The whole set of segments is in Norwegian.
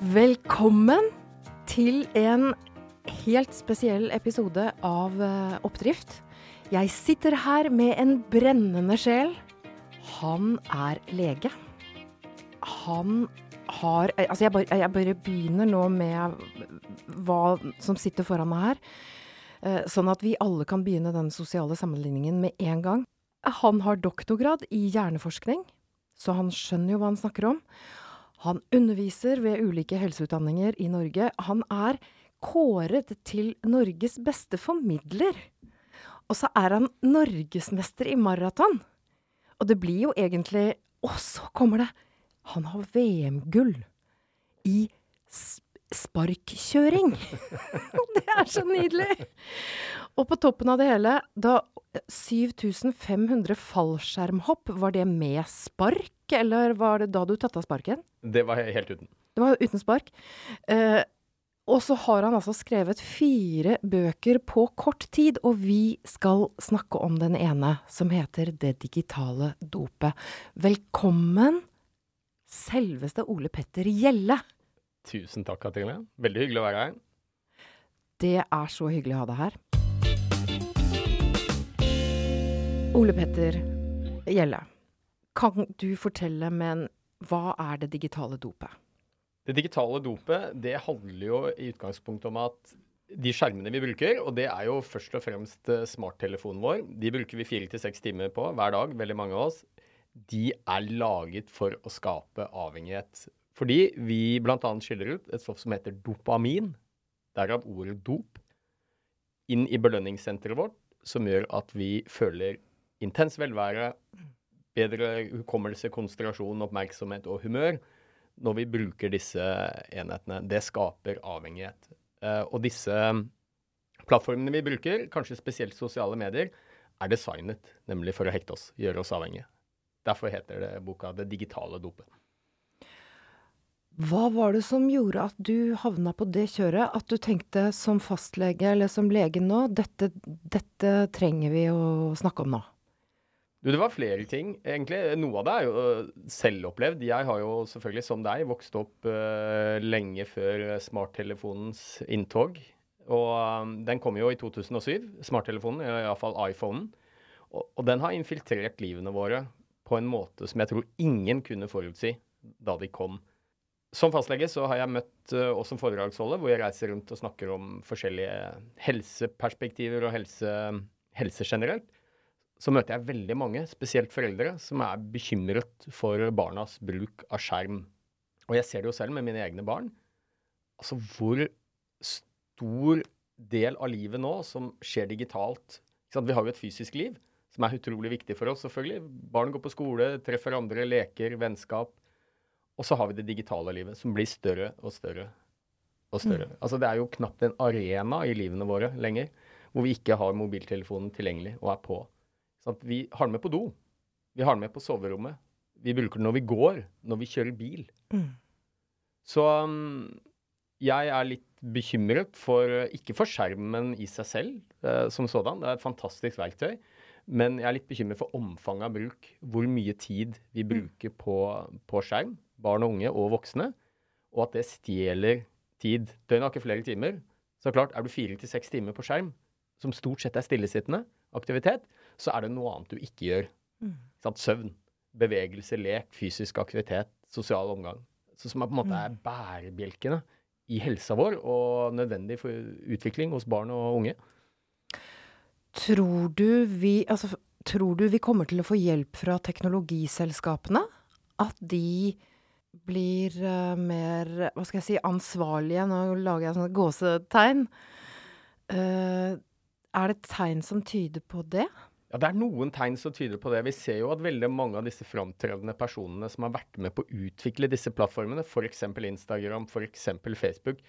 Velkommen til en helt spesiell episode av eh, Oppdrift. Jeg sitter her med en brennende sjel. Han er lege. Han har eh, Altså, jeg bare, jeg bare begynner nå med hva som sitter foran meg her. eh, Sånn at vi alle kan begynne den sosiale sammenligningen med en gang. Han har doktorgrad i hjerneforskning, så han skjønner jo hva han snakker om. Han underviser ved ulike helseutdanninger i Norge. Han er kåret til Norges beste formidler. Og så er han norgesmester i maraton. Og det blir jo egentlig Og så kommer det! Han har VM-gull i sp sparkkjøring! det er så nydelig! Og på toppen av det hele, da 7500 fallskjermhopp, var det med spark, eller var det da du tatt av sparken? Det var helt uten. Det var uten spark. Eh, og så har han altså skrevet fire bøker på kort tid, og vi skal snakke om den ene, som heter Det digitale dopet. Velkommen, selveste Ole Petter Gjelle. Tusen takk, Katrine. Veldig hyggelig å være her. Det er så hyggelig å ha deg her. Ole Petter Gjelle, kan du fortelle, men hva er det digitale dopet? Det digitale dopet det handler jo i utgangspunktet om at de skjermene vi bruker, og det er jo først og fremst eh, smarttelefonen vår, de bruker vi fire til seks timer på hver dag, veldig mange av oss, de er laget for å skape avhengighet. Fordi vi bl.a. skiller ut et stoff som heter dopamin, derav ordet dop, inn i belønningssenteret vårt, som gjør at vi føler intens velvære, bedre hukommelse, konsentrasjon, oppmerksomhet og humør når vi bruker disse enhetene. Det skaper avhengighet. Eh, og disse plattformene vi bruker, kanskje spesielt sosiale medier, er designet nemlig for å hekte oss, gjøre oss avhengige. Derfor heter det boka 'Det digitale dopet'. Hva var det som gjorde at du havna på det kjøret? At du tenkte som fastlege eller som lege nå, dette, dette trenger vi å snakke om nå? Du, det var flere ting, egentlig. Noe av det er jo øh, selvopplevd. Jeg har jo selvfølgelig, som deg, vokst opp uh, lenge før smarttelefonens inntog. Og um, den kom jo i 2007, smarttelefonen, iallfall iPhonen. Og, og den har infiltrert livene våre på en måte som jeg tror ingen kunne forutsi da de kom. Som fastlege så har jeg møtt uh, oss som foredragsholder, hvor jeg reiser rundt og snakker om forskjellige helseperspektiver og helse, helse generelt så møter jeg veldig mange, spesielt foreldre, som er bekymret for barnas bruk av skjerm. Og jeg ser det jo selv med mine egne barn. Altså hvor stor del av livet nå som skjer digitalt. Vi har jo et fysisk liv som er utrolig viktig for oss, selvfølgelig. Barn går på skole, treffer andre, leker, vennskap. Og så har vi det digitale livet, som blir større og større og større. Mm. Altså det er jo knapt en arena i livene våre lenger hvor vi ikke har mobiltelefonen tilgjengelig og er på. Sånn vi har den med på do. Vi har den med på soverommet. Vi bruker den når vi går, når vi kjører bil. Mm. Så um, jeg er litt bekymret for Ikke for skjermen i seg selv eh, som sådan, det er et fantastisk verktøy. Men jeg er litt bekymret for omfanget av bruk. Hvor mye tid vi bruker på, på skjerm, barn og unge og voksne. Og at det stjeler tid. Døgnet har ikke flere timer. Så klart, er du fire til seks timer på skjerm, som stort sett er stillesittende aktivitet, så er det noe annet du ikke gjør. Mm. Søvn, bevegelse, lek, fysisk aktivitet, sosial omgang. Så som er på en måte er mm. bærebjelkene i helsa vår og nødvendig for utvikling hos barn og unge. Tror du vi, altså, tror du vi kommer til å få hjelp fra teknologiselskapene? At de blir uh, mer, hva skal jeg si, ansvarlige? Nå lager jeg sånne gåsetegn. Uh, er det tegn som tyder på det? Ja, Det er noen tegn som tyder på det. Vi ser jo at veldig mange av disse framtredende personene som har vært med på å utvikle disse plattformene, f.eks. Instagram, f.eks. Facebook,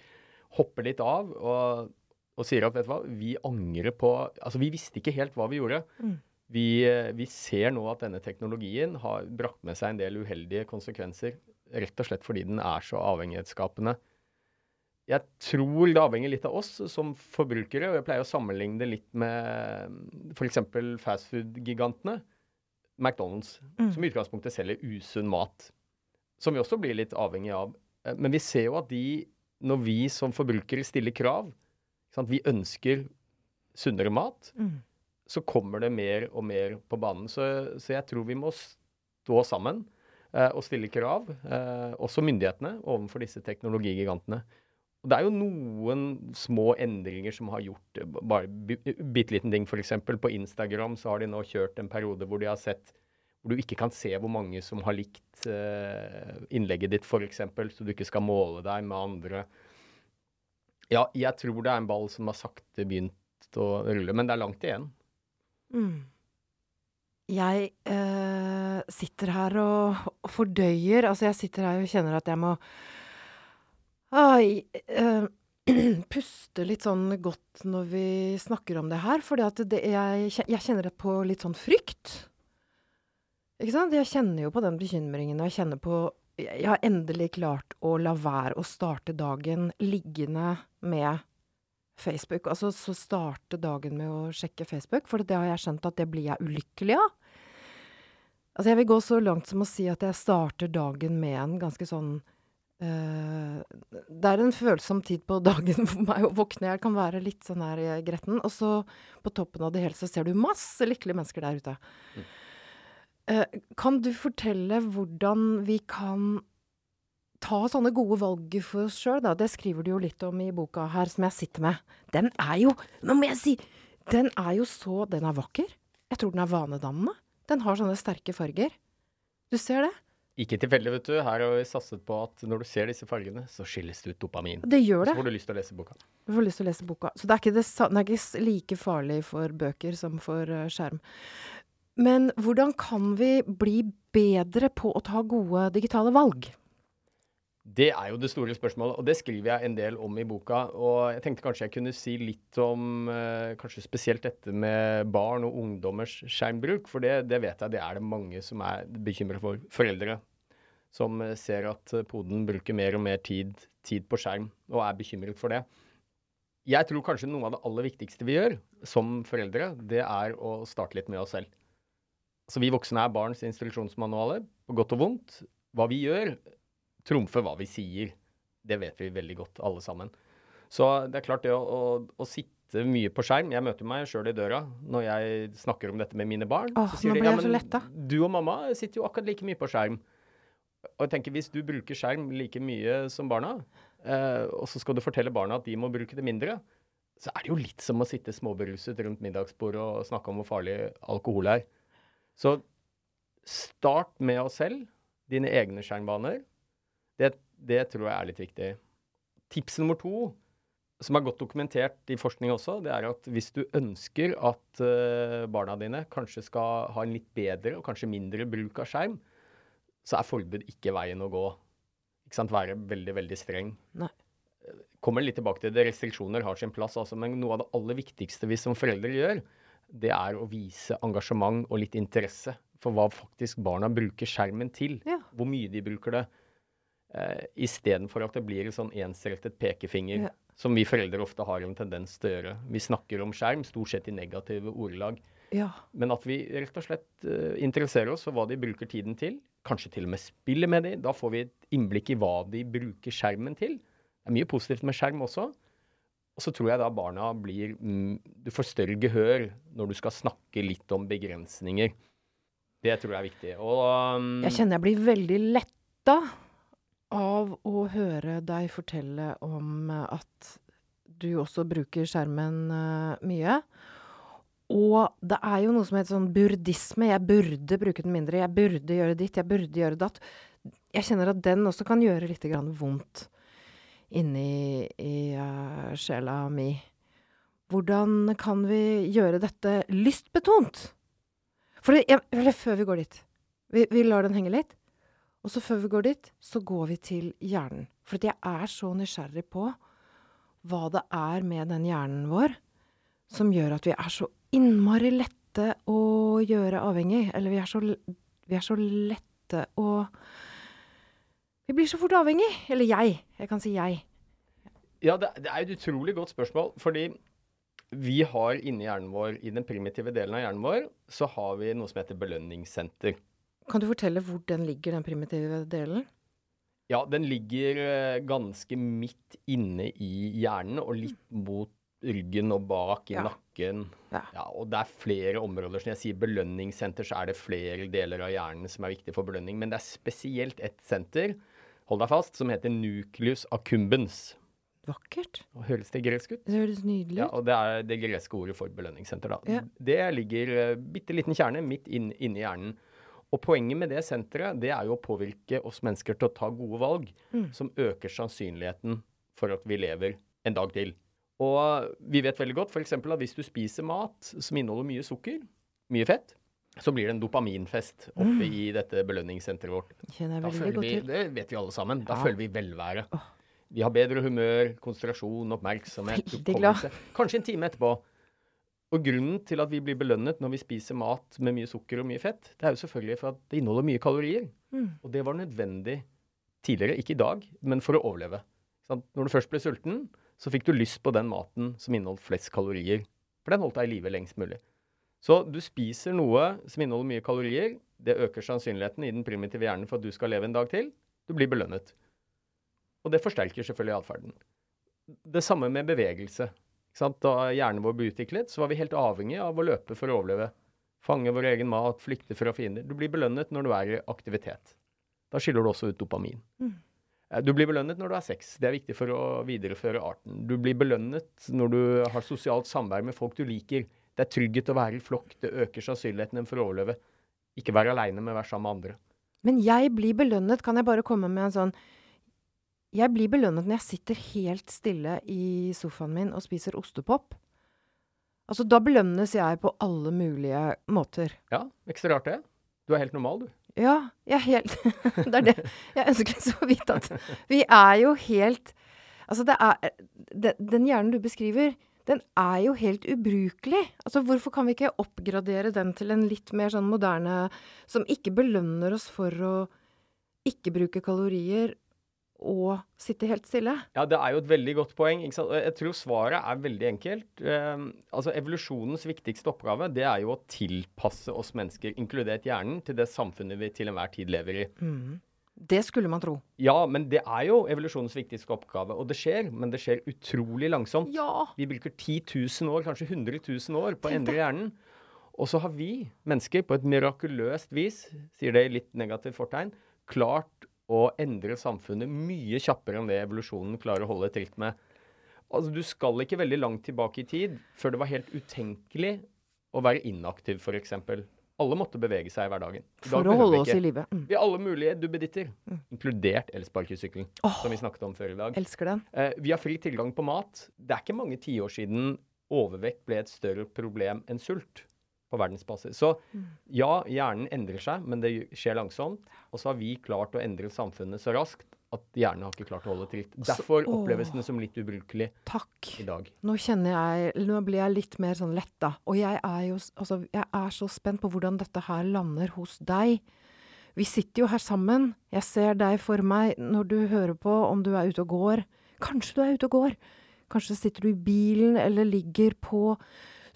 hopper litt av og, og, sier at vet du hva, vi angrer på Altså, vi visste ikke helt hva vi gjorde. Mm. Vi, vi, ser nå at denne teknologien har brakt med seg en del uheldige konsekvenser, rett og slett fordi den er så avhengighetsskapende jeg tror det avhenger litt av oss som forbrukere. og Jeg pleier å sammenligne det litt med f.eks. fastfood-gigantene. McDonald's, mm. som i utgangspunktet selger usunn mat. Som vi også blir litt avhengig av Eh, men vi ser jo at de, når vi som forbrukere stiller krav sant? Vi ønsker sunnere mat. Mm. Så kommer det mer og mer på banen. Så, så jeg tror vi må stå sammen og stille krav, eh, også myndighetene, overfor disse teknologigigantene. Og det er jo noen små endringer som har gjort bare bitte liten ting. F.eks. på Instagram så har de nå kjørt en periode hvor de har sett hvor du ikke kan se hvor mange som har likt innlegget ditt, f.eks., så du ikke skal måle deg med andre. Ja, jeg tror det er en ball som har sakte begynt å rulle, men det er langt igjen. Mm. Jeg uh, sitter her og, og, fordøyer Altså, jeg sitter her og kjenner at jeg må Ai, uh, puste litt sånn godt når vi snakker om det her, for jeg, jeg kjenner på litt sånn frykt. Ikke sant? Jeg kjenner jo på den bekymringen, og jeg kjenner på Jeg har endelig klart å la være å starte dagen liggende med Facebook. Altså så starte dagen med å sjekke Facebook, for det har jeg skjønt at det blir jeg ulykkelig av. Altså jeg vil gå så langt som å si at jeg starter dagen med en ganske sånn Uh, det er en følsom tid på dagen for meg å våkne. Jeg kan være litt sånn her gretten. Og så på toppen av det hele så ser du masse lykkelige mennesker der ute. Mm. Uh, kan du fortelle hvordan vi kan ta sånne gode valg for oss sjøl, da? Det skriver du jo litt om i boka her, som jeg sitter med. Den er jo, nå må jeg si, den er jo så Den er vakker. Jeg tror den er vanedannende. Den har sånne sterke farger. Du ser det? Ikke tilfeldig, vet du. Her har vi satset på at når du ser disse fargene, så skilles det ut dopamin. Det gjør det. Så får du lyst til å lese boka. Du får lyst til å lese boka. Så det er ikke, det, det er ikke like farlig for bøker som for uh, skjerm. Men hvordan kan vi bli bedre på å ta gode digitale valg? Det er jo det store spørsmålet, og det skriver jeg en del om i boka. Og jeg tenkte kanskje jeg kunne si litt om eh, kanskje spesielt dette med barn og ungdommers skjermbruk. For det, det vet jeg det er det mange som er bekymra for. Foreldre som eh, ser at eh, poden bruker mer og mer tid, tid, på skjerm, og er bekymret for det. Jeg tror kanskje noe av det aller viktigste vi gjør som foreldre, det er å starte litt med oss selv. Så vi voksne er barns instruksjonsmanualer, på godt og vondt. Hva vi gjør, trumfe hva vi sier. Det vet vi veldig godt, alle sammen. Så det er klart, det å, å, å sitte mye på skjerm Jeg møter meg sjøl i døra når jeg snakker om dette med mine barn. Åh, så sier de ja, men lett, du og mamma sitter jo akkurat like mye på skjerm. Og jeg tenker, Hvis du bruker skjerm like mye som barna, eh, og så skal du fortelle barna at de må bruke det mindre, så er det jo litt som å sitte småberuset rundt middagsbordet og snakke om hvor farlig alkohol er. Så start med oss selv, dine egne skjermbaner. Det, det, tror jeg er litt viktig. Tips nummer to, som er godt dokumentert i forskning også, det er at hvis du ønsker at uh, barna dine kanskje skal ha en litt bedre og kanskje mindre bruk av skjerm, så er forbud ikke veien å gå. Ikke sant? Være veldig, veldig streng. Nei. Kommer litt tilbake til det. Restriksjoner har sin plass, altså, men noe av det aller viktigste vi som foreldre gjør, det er å vise engasjement og litt interesse for hva faktisk barna bruker skjermen til. Ja. Hvor mye de bruker det eh, istedenfor at det blir en sånn ensrettet pekefinger, ja. som vi foreldre ofte har en tendens til å gjøre. Vi snakker om skjerm stort sett i negative ordelag. Ja. Men at vi rett og slett uh, interesserer oss for hva de bruker tiden til. Kanskje til og med spiller med dem. Da får vi et innblikk i hva de bruker skjermen til. Det er mye positivt med skjerm også. Og så tror jeg da barna blir mm, Du får større gehør når du skal snakke litt om begrensninger. Det tror jeg er viktig. Og um, Jeg kjenner jeg blir veldig letta av å høre deg fortelle om eh, at du også bruker skjermen uh, mye. Og det er jo noe som heter sånn burdisme. Jeg burde bruke den mindre. Jeg burde gjøre ditt. Jeg burde gjøre datt. Jeg kjenner at den også kan gjøre litt vondt inni i uh, sjela mi. Hvordan kan vi gjøre dette lystbetont? For det, jeg, før vi går dit vi, vi lar den henge litt. Og så før vi går dit, så går vi til hjernen. For jeg er så nysgjerrig på hva det er med den hjernen vår som gjør at vi er så innmari lette å gjøre avhengig. Eller vi er så, vi er så lette å Vi blir så fort avhengig. Eller jeg. Jeg kan si jeg. Ja, det, det er et utrolig godt spørsmål. Fordi vi har inni hjernen vår, i den primitive delen av hjernen vår, så har vi noe som heter belønningssenter. Kan du fortelle hvor den ligger, den primitive delen? Ja, den ligger eh, ganske midt inne i hjernen og litt mot ryggen og bak i Ja. nakken. Ja. og det er flere områder. Som jeg sier belønningssenter, så er det flere deler av hjernen som er viktig for belønning. Men det er spesielt et senter, hold deg fast, som heter nucleus accumbens. Vakkert. Og Høres det gresk ut? Det høres nydelig Ja, og det er det greske ordet for belønningssenter. da. Ja. Det ligger uh, bitte liten kjerne midt inn, inni hjernen. Og poenget med det senteret, det er jo å påvirke oss mennesker til å ta gode valg, Mm. som øker sannsynligheten for at vi lever en dag til. Og vi vet veldig godt f.eks. at hvis du spiser mat som inneholder mye sukker, mye fett, så blir det en dopaminfest oppe i dette belønningssenteret vårt. Da føler vi, det vet vi alle sammen, da Ja. føler vi velvære. Vi har bedre humør, konsentrasjon, oppmerksomhet, hukommelse. Kanskje en time etterpå. Og grunnen til at vi blir belønnet når vi spiser mat med mye sukker og mye fett, det er jo selvfølgelig for at det inneholder mye kalorier. Mm. Og det var nødvendig tidligere, ikke i dag, men for å overleve. Sånn, Når du først ble sulten, så fikk du lyst på den maten som inneholdt flest kalorier. For den holdt deg i live lengst mulig. Så du spiser noe som inneholder mye kalorier. Det øker sannsynligheten i den primitive hjernen for at du skal leve en dag til. Du blir belønnet. Og det forsterker selvfølgelig atferden. Det samme med bevegelse. Da hjernen vår ble utviklet, så var vi helt avhengig av å løpe for å overleve. Fange vår egen mat, flykte fra fiender. Du blir belønnet når du er i aktivitet. Da skiller du også ut dopamin. Mm. Eh, Du blir belønnet når du er sex. Det er viktig for å videreføre arten. Du blir belønnet når du har sosialt samvær med folk du liker. Det er trygghet å være i flokk. Det øker sannsynligheten for å overleve. Ikke være aleine, men være sammen med andre. Men jeg blir belønnet, kan jeg bare komme med en sånn Jeg blir belønnet når jeg sitter helt stille i sofaen min og spiser ostepop. Altså, da belønnes jeg på alle mulige måter. Ja, ikke så rart det. Du er helt normal, du. Ja, jeg er helt Det er det jeg ønsker så vidt at Vi er jo helt Altså, det er den, den hjernen du beskriver, den er jo helt ubrukelig. Altså, hvorfor kan vi ikke oppgradere den til en litt mer sånn moderne Som ikke belønner oss for å ikke bruke kalorier og sitte helt stille? Ja, det er jo et veldig godt poeng. Jeg tror svaret er veldig enkelt. Eh, altså Evolusjonens viktigste oppgave det er jo å tilpasse oss mennesker, inkludert hjernen, til det samfunnet vi til enhver tid lever i. Det skulle man tro. Ja, men det er jo evolusjonens viktigste oppgave. Og det skjer, men det skjer utrolig langsomt. Ja! Vi bruker 10 000 år, kanskje 100 000 år på å endre hjernen. Og så har vi mennesker på et mirakuløst vis, sier det i litt negativt fortegn, klart å endre samfunnet mye kjappere enn det evolusjonen klarer å holde tritt med. Altså, Du skal ikke veldig langt tilbake i tid før det var helt utenkelig å være inaktiv, f.eks. Alle måtte bevege seg i hverdagen. I For å holde oss i live. Mm. Vi har alle mulige duppeditter, inkludert elsparkesykkelen, oh, som vi snakket om før i dag. Elsker den. Eh, vi har fri tilgang på mat. Det er ikke mange tiår siden overvekt ble et større problem enn sult på verdensbasis. Så ja, hjernen endrer seg, men det skjer langsomt. Og så har vi klart å endre samfunnet så raskt at hjernen har ikke klart å holde tritt. Derfor åh. oppleves den som litt ubrukelig Takk. i dag. Nå kjenner jeg Nå blir jeg litt mer sånn letta. Og jeg er jo Altså, jeg er så spent på hvordan dette her lander hos deg. Vi sitter jo her sammen. Jeg ser deg for meg når du hører på om du er ute og går. Kanskje du er ute og går. Kanskje sitter du i bilen eller ligger på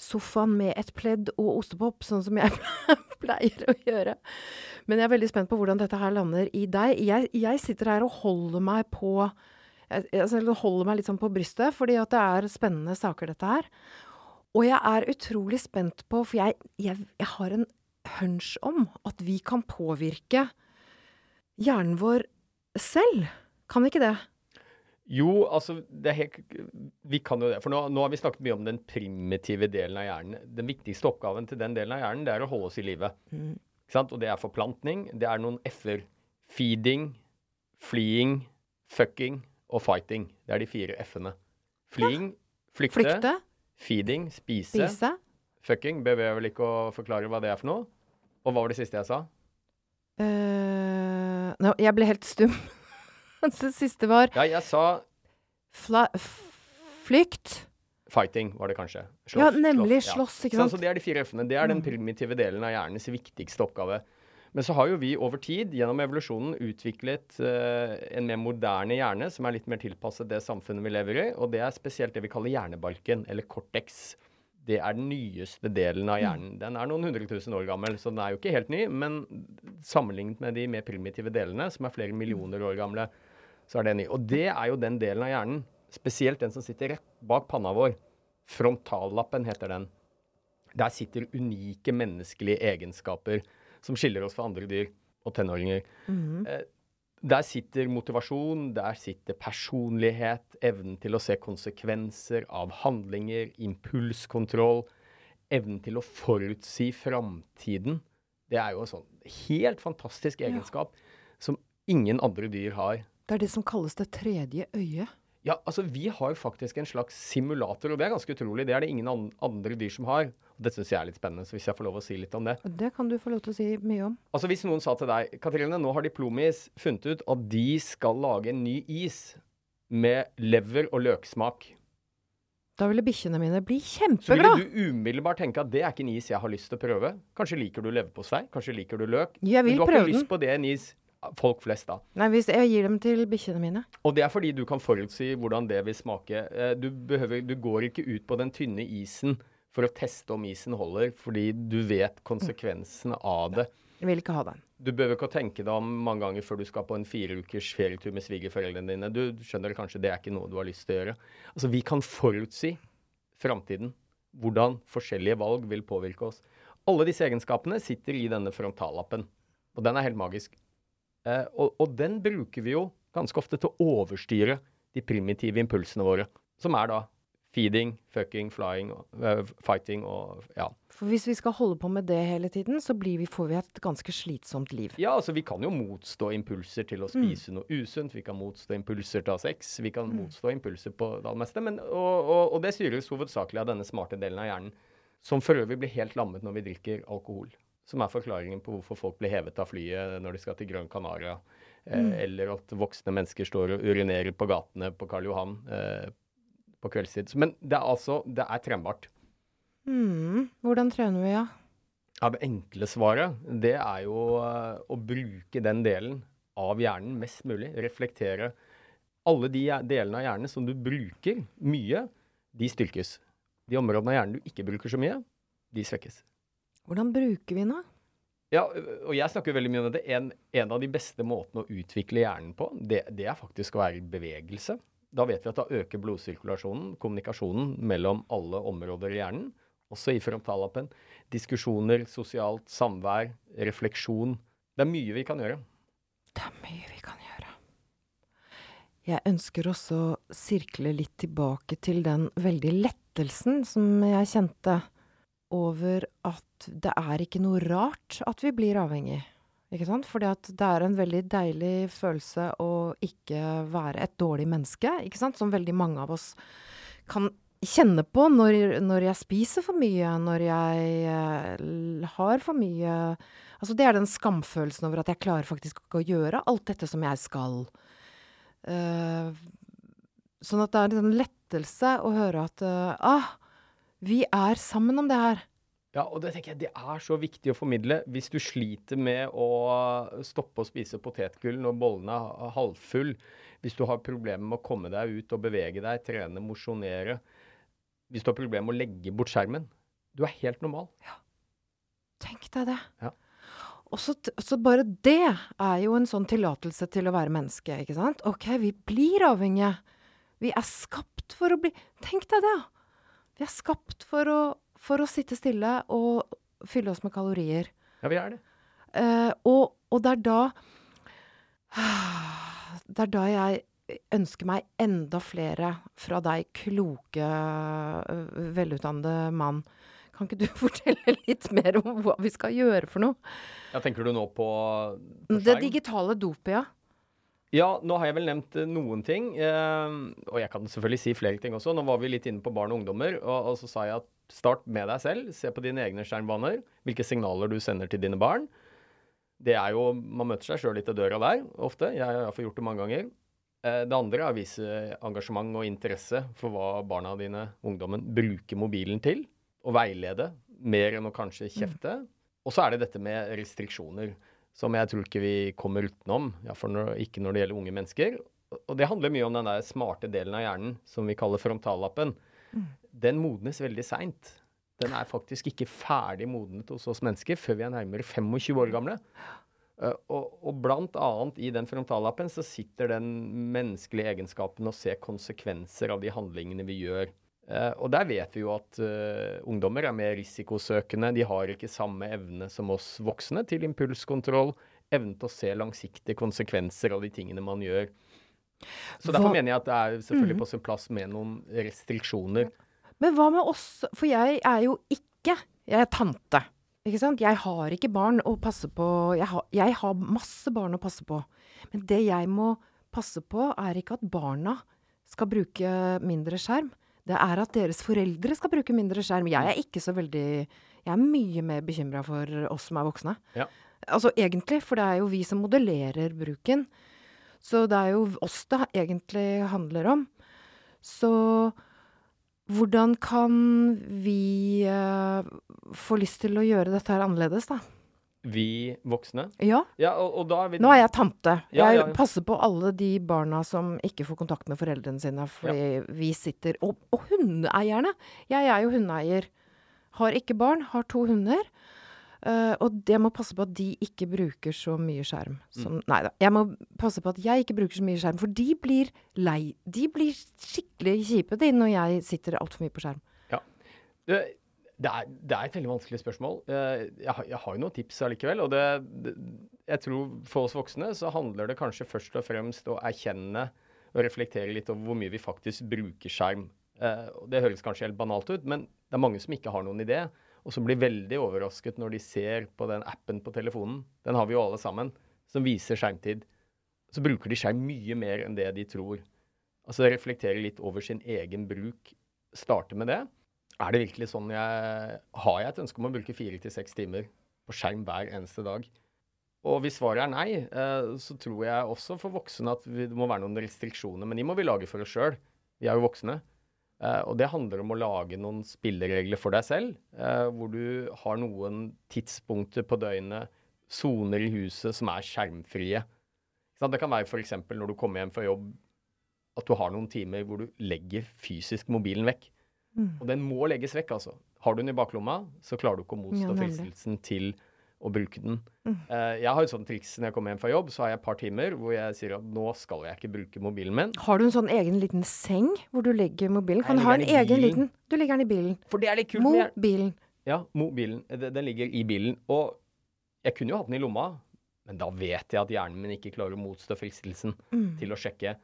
sofaen med et pledd og ostepop, sånn som jeg pleier å gjøre. Men jeg er veldig spent på hvordan dette her lander i deg. Jeg, jeg sitter her og holder meg på altså, holder meg litt sånn på brystet, fordi at det er spennende saker, dette her. Og jeg er utrolig spent på, for jeg, jeg, jeg har en hunch om at vi kan påvirke hjernen vår selv. Kan vi ikke det? Jo, altså det er helt, Vi kan jo det. For nå, nå har vi snakket mye om den primitive delen av hjernen. Den viktigste oppgaven til den delen av hjernen det er å holde oss i live. Mm. Og det er forplantning. Det er noen f-er. Feeding, fleeing, fucking og fighting. Det er de fire f-ene. Fleeing, flykte. Flykte? Feeding, spise. Spise? Fucking behøver jeg vel ikke å forklare hva det er for noe. Og hva var det siste jeg sa? Uh, no, jeg ble helt stum. det siste var Ja, jeg sa fla, flykt. fighting, var det kanskje. Ja, nemlig. Slåss, Slåss, ikke sant? så det er de fire f-ene. Det er den Mm. primitive delen av hjernens viktigste oppgave. Men så har jo vi over tid, gjennom evolusjonen, utviklet uh, en mer moderne hjerne, som er litt mer tilpasset det samfunnet vi lever i. Og det er spesielt det vi kaller hjernebalken, eller cortex. det er den nyeste delen av hjernen. Den er noen hundre tusen år gammel, så den er jo ikke helt ny. Men sammenlignet med de mer primitive delene, som er flere millioner år gamle, så er det ny. Og det er jo den delen av hjernen, spesielt den som sitter rett bak panna vår. Frontallappen heter den. Der sitter unike menneskelige egenskaper som skiller oss fra andre dyr og tenåringer. Mm -hmm. der sitter motivasjon, der sitter personlighet, evnen til å se konsekvenser av handlinger, impulskontroll, evnen til å forutsi framtiden. Det er jo en sånn helt fantastisk egenskap som ingen andre dyr har. Det er det som kalles det tredje øyet. Ja, altså vi har jo faktisk en slags simulator, og det er ganske utrolig. Det er det ingen andre dyr som har. Og det syns jeg er litt spennende, så hvis jeg får lov å si litt om det. Det kan du få lov til å si mye om. Altså Hvis noen sa til deg Katrine, nå har Diplomis funnet ut at de skal lage en ny is med lever og løksmak. Da ville bikkjene mine bli Så ville du umiddelbart tenke at det er ikke en is jeg har lyst til å prøve. Kanskje liker du leverpostei, kanskje liker du løk. Jeg Men vil du har prøve ikke den. lyst på det en is folk flest da. Nei, hvis jeg gir dem til bikkjene mine. Og det er fordi du kan forutsi hvordan det vil smake. Eh, Du, behøver, du går ikke ut på den tynne isen for å teste om isen holder, fordi du vet konsekvensene av det. Jeg vil ikke ha den. Du behøver ikke å tenke deg om mange ganger før du skal på en fire ukers ferietur med svigerforeldrene dine. Du skjønner kanskje det er ikke noe du har lyst til å gjøre. Altså, vi kan forutsi framtiden. Hvordan forskjellige valg vil påvirke oss. Alle disse egenskapene sitter i denne frontallappen. Og den er helt magisk. Eh, og, og den bruker vi jo ganske ofte til å overstyre de primitive impulsene våre. Som er da feeding, fucking, flying, eh, fighting og ja. For hvis vi skal holde på med det hele tiden, så blir vi, får vi et ganske slitsomt liv. Ja, altså vi kan jo motstå impulser til å spise noe usunt. Vi kan motstå impulser til å ha sex. Vi kan motstå impulser på det aller meste. Men, og, og, og det styres hovedsakelig av denne smarte delen av hjernen, som for øvrig blir helt lammet når vi drikker alkohol. Som er forklaringen på hvorfor folk blir hevet av flyet når de skal til Gran Canaria. Eh, Eller at voksne mennesker står og urinerer på gatene på Karl Johan eh, på kveldstid. Men det er altså Det er trembart. Mm. hvordan trener vi, ja? Ja, Det enkle svaret, det er jo eh, å bruke den delen av hjernen mest mulig. Reflektere. Alle de delene av hjernen som du bruker mye, de styrkes. De områdene av hjernen du ikke bruker så mye, de svekkes. Hvordan bruker vi den, da? Ja, og jeg snakker veldig mye om det. En, en av de beste måtene å utvikle hjernen på, det, det er faktisk å være i bevegelse. Da vet vi at da øker blodsirkulasjonen, kommunikasjonen mellom alle områder i hjernen, også i frontallappen. Diskusjoner, sosialt samvær, refleksjon. Det er mye vi kan gjøre. Det er mye vi kan gjøre. Jeg ønsker også å sirkle litt tilbake til den veldig lettelsen som jeg kjente over at det er ikke noe rart at vi blir avhengig. Ikke sant? Fordi at det er en veldig deilig følelse å ikke være et dårlig menneske, ikke sant? Som veldig mange av oss kan kjenne på når, når jeg spiser for mye, når jeg eh, har for mye Altså det er den skamfølelsen over at jeg klarer faktisk ikke å gjøre alt dette som jeg skal. Uh, sånn at det er en lettelse å høre at uh, ah, vi er sammen om det her. Ja, og det tenker jeg det er så viktig å formidle. Hvis du sliter med å stoppe å spise potetgull når bollen er halvfull, hvis du har problemer med å komme deg ut og bevege deg, trene, mosjonere, hvis du har problemer med å legge bort skjermen, du er helt normal. Ja. Tenk deg det. Ja. Og så, så bare det er jo en sånn tillatelse til å være menneske, ikke sant? Ok, vi blir avhengige. Vi er skapt for å bli Tenk deg det! Vi er skapt for å, for å sitte stille og fylle oss med kalorier. Ja, vi er det. Uh, og, og det er da Det er da jeg ønsker meg enda flere fra deg, kloke, velutdannede mann. Kan ikke du fortelle litt mer om hva vi skal gjøre for noe? Ja, tenker du nå på, på Det digitale dopet, ja. Ja, nå har jeg vel nevnt eh, noen ting. Eh, og jeg kan selvfølgelig si flere ting også. Nå var vi litt inne på barn og ungdommer, og, og så sa jeg at start med deg selv. Se på dine egne skjermbaner. Hvilke signaler du sender til dine barn. Det er jo Man møter seg sjøl litt i døra der, ofte. Jeg har iallfall gjort det mange ganger. Eh, det andre er å vise engasjement og interesse for hva barna dine, ungdommen, bruker mobilen til. Og veilede, mer enn å kanskje kjefte. Og så er det dette med restriksjoner som jeg tror ikke vi kommer utenom, iallfall når, ikke når det gjelder unge mennesker. Og det handler mye om den der smarte delen av hjernen som vi kaller frontallappen. Den modnes veldig seint. den er faktisk ikke ferdig modnet hos oss mennesker før vi er nærmere 25 år gamle. Uh, og, og, blant annet i den frontallappen så sitter den menneskelige egenskapen å se konsekvenser av de handlingene vi gjør. Uh, og der vet vi jo at uh, ungdommer er mer risikosøkende. De har ikke samme evne som oss voksne til impulskontroll, evnen til å se langsiktige konsekvenser av de tingene man gjør. Så hva? derfor mener jeg at det er selvfølgelig mm. på sin plass med noen restriksjoner. Men hva med oss? For jeg er jo ikke Jeg er tante. Ikke sant? Jeg har ikke barn å passe på. Jeg har, jeg har, masse barn å passe på. Men det jeg må passe på, er ikke at barna skal bruke mindre skjerm. Det er at deres foreldre skal bruke mindre skjerm. Jeg er ikke så veldig Jeg er mye mer bekymra for oss som er voksne. Ja. Altså egentlig, for det er jo vi som modellerer bruken. Så det er jo oss det egentlig handler om. Så hvordan kan vi uh, få lyst til å gjøre dette her annerledes, da? Vi voksne? Ja. ja og, og vi... Nå er jeg tante. Ja, jeg ja, passer på alle de barna som ikke får kontakt med foreldrene sine fordi vi sitter Og, og hundeeierne! Jeg er jo hundeeier. Har ikke barn, har to hunder. Uh, og det må passe på at de ikke bruker så mye skjerm. Som, mm. Nei da. Jeg må passe på at jeg ikke bruker så mye skjerm, for de blir lei. De blir skikkelig kjipe de når jeg sitter altfor mye på skjerm. Ja. Det, er, det, er, et veldig vanskelig spørsmål. Jeg jeg, jeg, har jo noen tips allikevel. Og det, det, jeg tror for oss voksne så handler det kanskje først og fremst å erkjenne og reflektere litt over hvor mye vi faktisk bruker skjerm. Uh, det høres kanskje helt banalt ut, men det er mange som ikke har noen idé og som blir veldig overrasket når de ser på den appen på telefonen, den har vi jo alle sammen, som viser skjermtid. Så bruker de skjerm mye mer enn det de tror. Altså reflektere litt over sin egen bruk. Starte med det. Er det virkelig sånn jeg Har jeg et ønske om å bruke fire til seks timer på skjerm hver eneste dag? Og hvis svaret er nei, eh, så tror jeg også for voksne at det må være noen restriksjoner. Men de må vi lage for oss sjøl. Vi er jo voksne. Uh, og det handler om å lage noen spilleregler for deg selv, uh, hvor du har noen tidspunkter på døgnet, soner i huset som er skjermfrie. Det kan være f.eks. når du kommer hjem fra jobb, at du har noen timer hvor du legger fysisk mobilen vekk. Mm. Og den må legges vekk, altså. Har du den i baklomma, så klarer du ikke å motstå ja, fristelsen til å bruke den. Mm. Uh, jeg har et sånt triks når jeg kommer hjem fra jobb, så har jeg et par timer hvor jeg sier at nå skal jeg ikke bruke mobilen min. Har du en sånn egen liten seng hvor du legger mobilen? Kan du ha en egen liten Du legger den i bilen. For det er litt kult. Mobilen. Ja, mobilen. Den ligger i bilen. Og jeg kunne jo hatt den i lomma, men da vet jeg at hjernen min ikke klarer å motstå fristelsen mm. til å sjekke.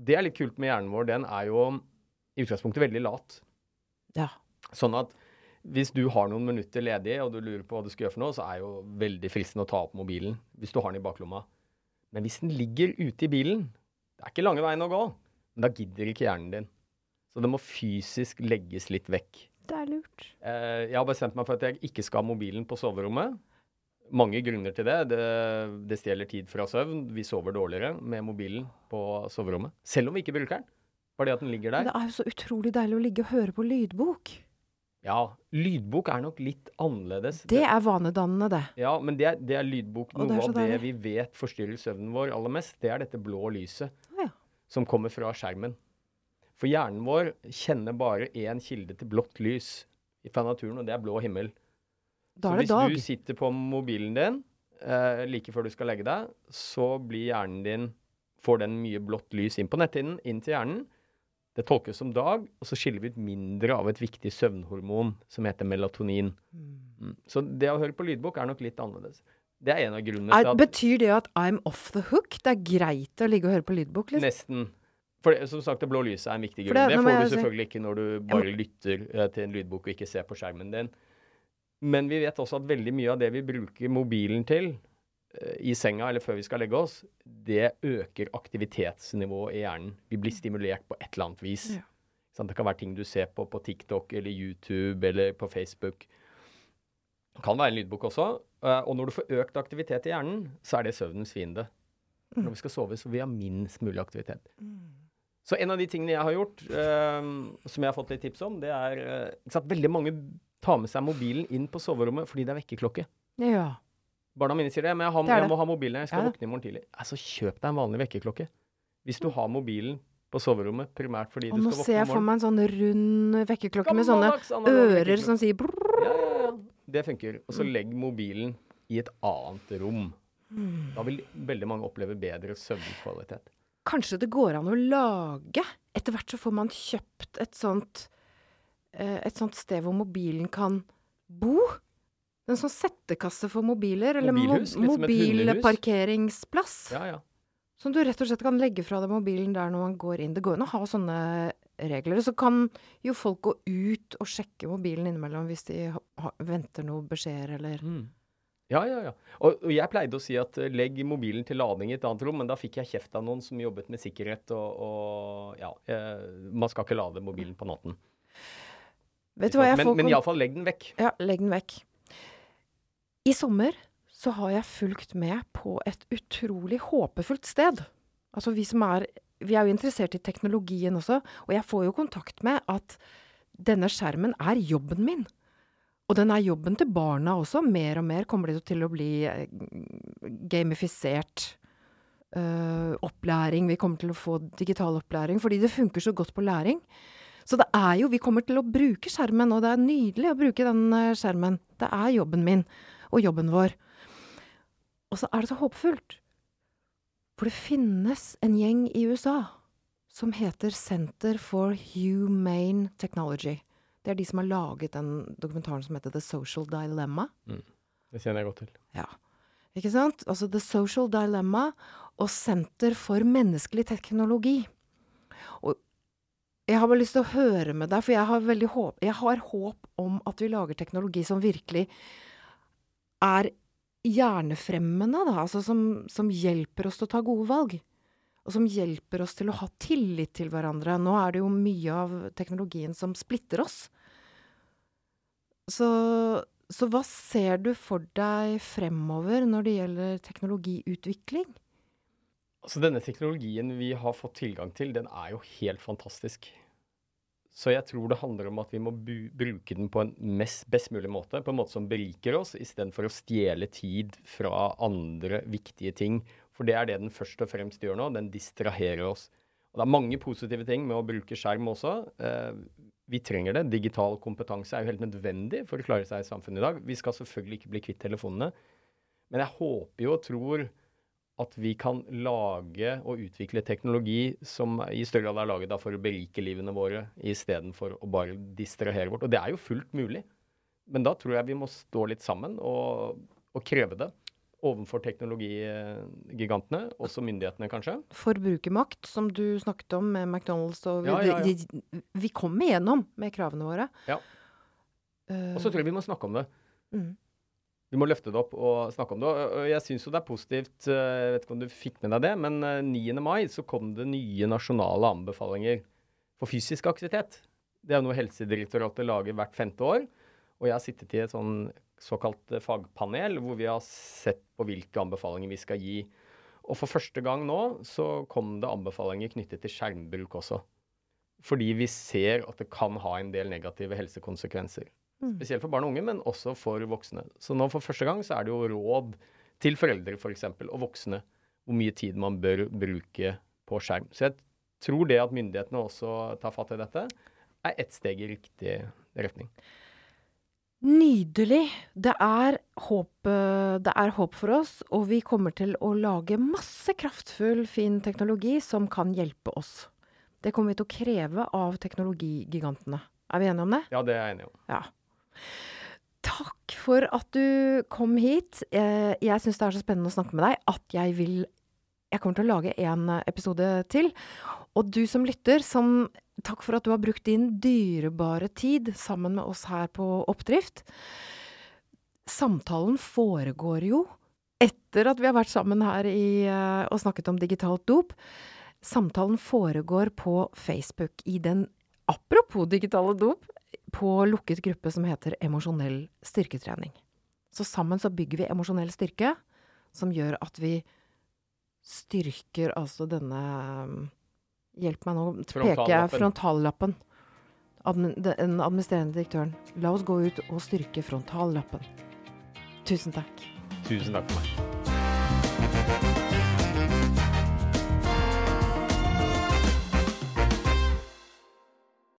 Det er litt kult med hjernen vår. Den er jo i utgangspunktet veldig lat. Ja. Sånn at hvis du har noen minutter ledig og du lurer på hva du skal gjøre for noe, så er jo veldig fristende å ta opp mobilen hvis du har den i baklomma. Men hvis den ligger ute i bilen, det er ikke lange veien å gå, men da gidder ikke hjernen din. Så det må fysisk legges litt vekk. Det er lurt. Eh, jeg har bestemt meg for at jeg ikke skal ha mobilen på soverommet. Mange grunner til det. Det, det stjeler tid fra søvn. Vi sover dårligere med mobilen på soverommet. Selv om vi ikke bruker den. Det at den ligger der. Det er jo så utrolig deilig å ligge og høre på lydbok. Ja, lydbok er nok litt annerledes. Det er vanedannende, det. Ja, men det er, det er lydbok. Noe av det vi vet forstyrrer søvnen vår aller mest, det er dette blå lyset ja. som kommer fra skjermen. For hjernen vår kjenner bare én kilde til blått lys fra naturen, og det er blå himmel. Da er det dag. Så hvis du sitter på mobilen din eh, like før du skal legge deg, så blir hjernen din Får den mye blått lys inn på netthinnen, inn til hjernen. Det tolkes som dag, og så skiller vi ut mindre av et viktig søvnhormon som heter melatonin. Mm. mm. Så det å høre på lydbok er nok litt annerledes. Det er en av grunnene til at Betyr det at I'm off the hook? Det er greit å ligge og høre på lydbok? Liksom? Nesten. For det, som sagt, det blå lyset er en viktig grunn. Det, det, får du selvfølgelig ikke når du bare lytter uh, til en lydbok og ikke ser på skjermen din. Men vi vet også at veldig mye av det vi bruker mobilen til, Eh, i senga eller før vi skal legge oss, det øker aktivitetsnivået i hjernen. Vi blir stimulert på et eller annet vis. Ja. Det kan være ting du ser på på TikTok eller YouTube eller på Facebook. Det kan være en lydbok også. Eh, og når du får økt aktivitet i hjernen, så er det søvnens fiende. Mm. Når vi skal sove, så vi ha minst mulig aktivitet. Mm. Så en av de tingene jeg har gjort, uh, som jeg har fått litt tips om, det er at Veldig mange tar med seg mobilen inn på soverommet fordi det er vekkerklokke. Ja. Barna mine sier det, men jeg, har, det jeg må ha mobilen. Jeg skal ja. våkne i morgen tidlig. Altså, kjøp deg en vanlig vekkerklokke. Hvis du har mobilen på soverommet, primært fordi Og du nå skal ser våkne jeg om for morgenen. meg en sånn rund vekkerklokke med sånne ører som sier brrrr. Ja, ja, ja. Det funker. Og så Mm. legg mobilen i et annet rom. Da vil veldig mange oppleve bedre søvnkvalitet. Kanskje det går an å lage Etter hvert så får man kjøpt et sånt eh, Et sånt sted hvor mobilen kan bo. En sånn settekasse for mobiler, eller mo Mobilhus, hundehus. mobilparkeringsplass. Ja, ja. Som du rett og slett kan legge fra deg mobilen der når man går inn. Det går an å ha sånne regler. Så kan jo folk gå ut og sjekke mobilen innimellom hvis de venter noen beskjeder eller Mm. Ja, ja, ja. Og, og jeg pleide å si at eh, legg mobilen til lading i et annet rom, men da fikk jeg kjeft av noen som jobbet med sikkerhet og, og ja, eh, man skal ikke lade mobilen på natten. Vet du hva jeg får men men iallfall legg den vekk. Ja, legg den vekk. I sommer så har jeg fulgt med på et utrolig håpefullt sted. Altså vi som er Vi er jo interessert i teknologien også, og jeg får jo kontakt med at denne skjermen er jobben min. Og den er jobben til barna også. Mer og mer kommer det til å bli eh, gamifisert Uh, opplæring. Vi kommer til å få digital opplæring fordi det funker så godt på læring. Så det er jo, vi kommer til å bruke skjermen, og det er nydelig å bruke den eh, skjermen. Det er jobben min, og jobben vår. Og så er det så håpefullt. For det finnes en gjeng i USA som heter Center for Humane Technology. Det er de som har laget den dokumentaren som heter The Social Dilemma. Det kjenner jeg godt til. Ja. Ikke sant? Altså The Social Dilemma og Senter for menneskelig teknologi. Og jeg har bare lyst til å høre med deg, for jeg har, håp, jeg har håp om at vi lager teknologi som virkelig er hjernefremmende, da. Altså som, som hjelper oss til å ta gode valg. Og som hjelper oss til å ha tillit til hverandre. Nå er det jo mye av teknologien som splitter oss. Så, så hva ser du for deg fremover når det gjelder teknologiutvikling? Altså Denne teknologien vi har fått tilgang til, den er jo helt fantastisk. Så jeg tror det handler om at vi må bruke den på en mest, best mulig måte. På en måte som beriker oss, istedenfor å stjele tid fra andre viktige ting. For det er det den først og fremst gjør nå. Den distraherer oss. Og det er mange positive ting med å bruke skjerm også. Eh, vi trenger det. Digital kompetanse er jo helt nødvendig for å klare seg i samfunnet i dag. Vi skal selvfølgelig ikke bli kvitt telefonene. Men jeg håper jo og tror at vi kan lage og utvikle teknologi som i større grad er laget for å berike livene våre, istedenfor å bare distrahere vårt. Og det er jo fullt mulig. Men da tror jeg vi må stå litt sammen og, og kreve det overfor teknologigigantene, også myndighetene kanskje. Forbrukermakt, som du snakket om med McDonald's. Og vi, Ja, ja, ja. Vi kommer igjennom med kravene våre. Ja. Og så tror jeg vi må snakke om det. mm. Vi må løfte det opp og snakke om det. Og jeg syns jo det er positivt, eh, jeg vet ikke om du fikk med deg det, men eh, 9. mai så kom det nye nasjonale anbefalinger for fysisk aktivitet. Det er noe Helsedirektoratet lager hvert femte år. Og jeg har sittet i et sånn såkalt eh, fagpanel hvor vi har sett på hvilke anbefalinger vi skal gi. Og for første gang nå så kom det anbefalinger knyttet til skjermbruk også. Fordi vi ser at det kan ha en del negative helsekonsekvenser. Mm. Spesielt for barn og unge, men også for voksne. Så nå for første gang så er det jo råd til foreldre f.eks. og voksne hvor mye tid man bør bruke på skjerm. Så jeg tror det at myndighetene også tar fatt i dette, er ett steg i riktig retning. Nydelig. Det er, håp, eh, det er håp for oss, og vi kommer til å lage masse kraftfull, fin teknologi som kan hjelpe oss. Det kommer vi til å kreve av teknologigigantene. Er vi enige om det? Ja, det er jeg enig om. Ja. Takk for at du kom hit. Eh, Jeg syns det er så spennende å snakke med deg at jeg vil Jeg kommer til å lage en eh, episode til. Og du som lytter, som Takk for at du har brukt din dyrebare tid sammen med oss her på Oppdrift. Samtalen foregår jo etter at vi har vært sammen her i, eh, og snakket om digitalt dop. Samtalen foregår på Facebook i den Apropos digitale dop, på lukket gruppe som heter Emosjonell styrketrening. Så sammen så bygger vi emosjonell styrke, som gjør at vi styrker altså denne Hjelp meg nå, peker jeg frontallappen. Den administrerende direktøren. La oss gå ut og styrke frontallappen. Tusen takk. Tusen takk for meg.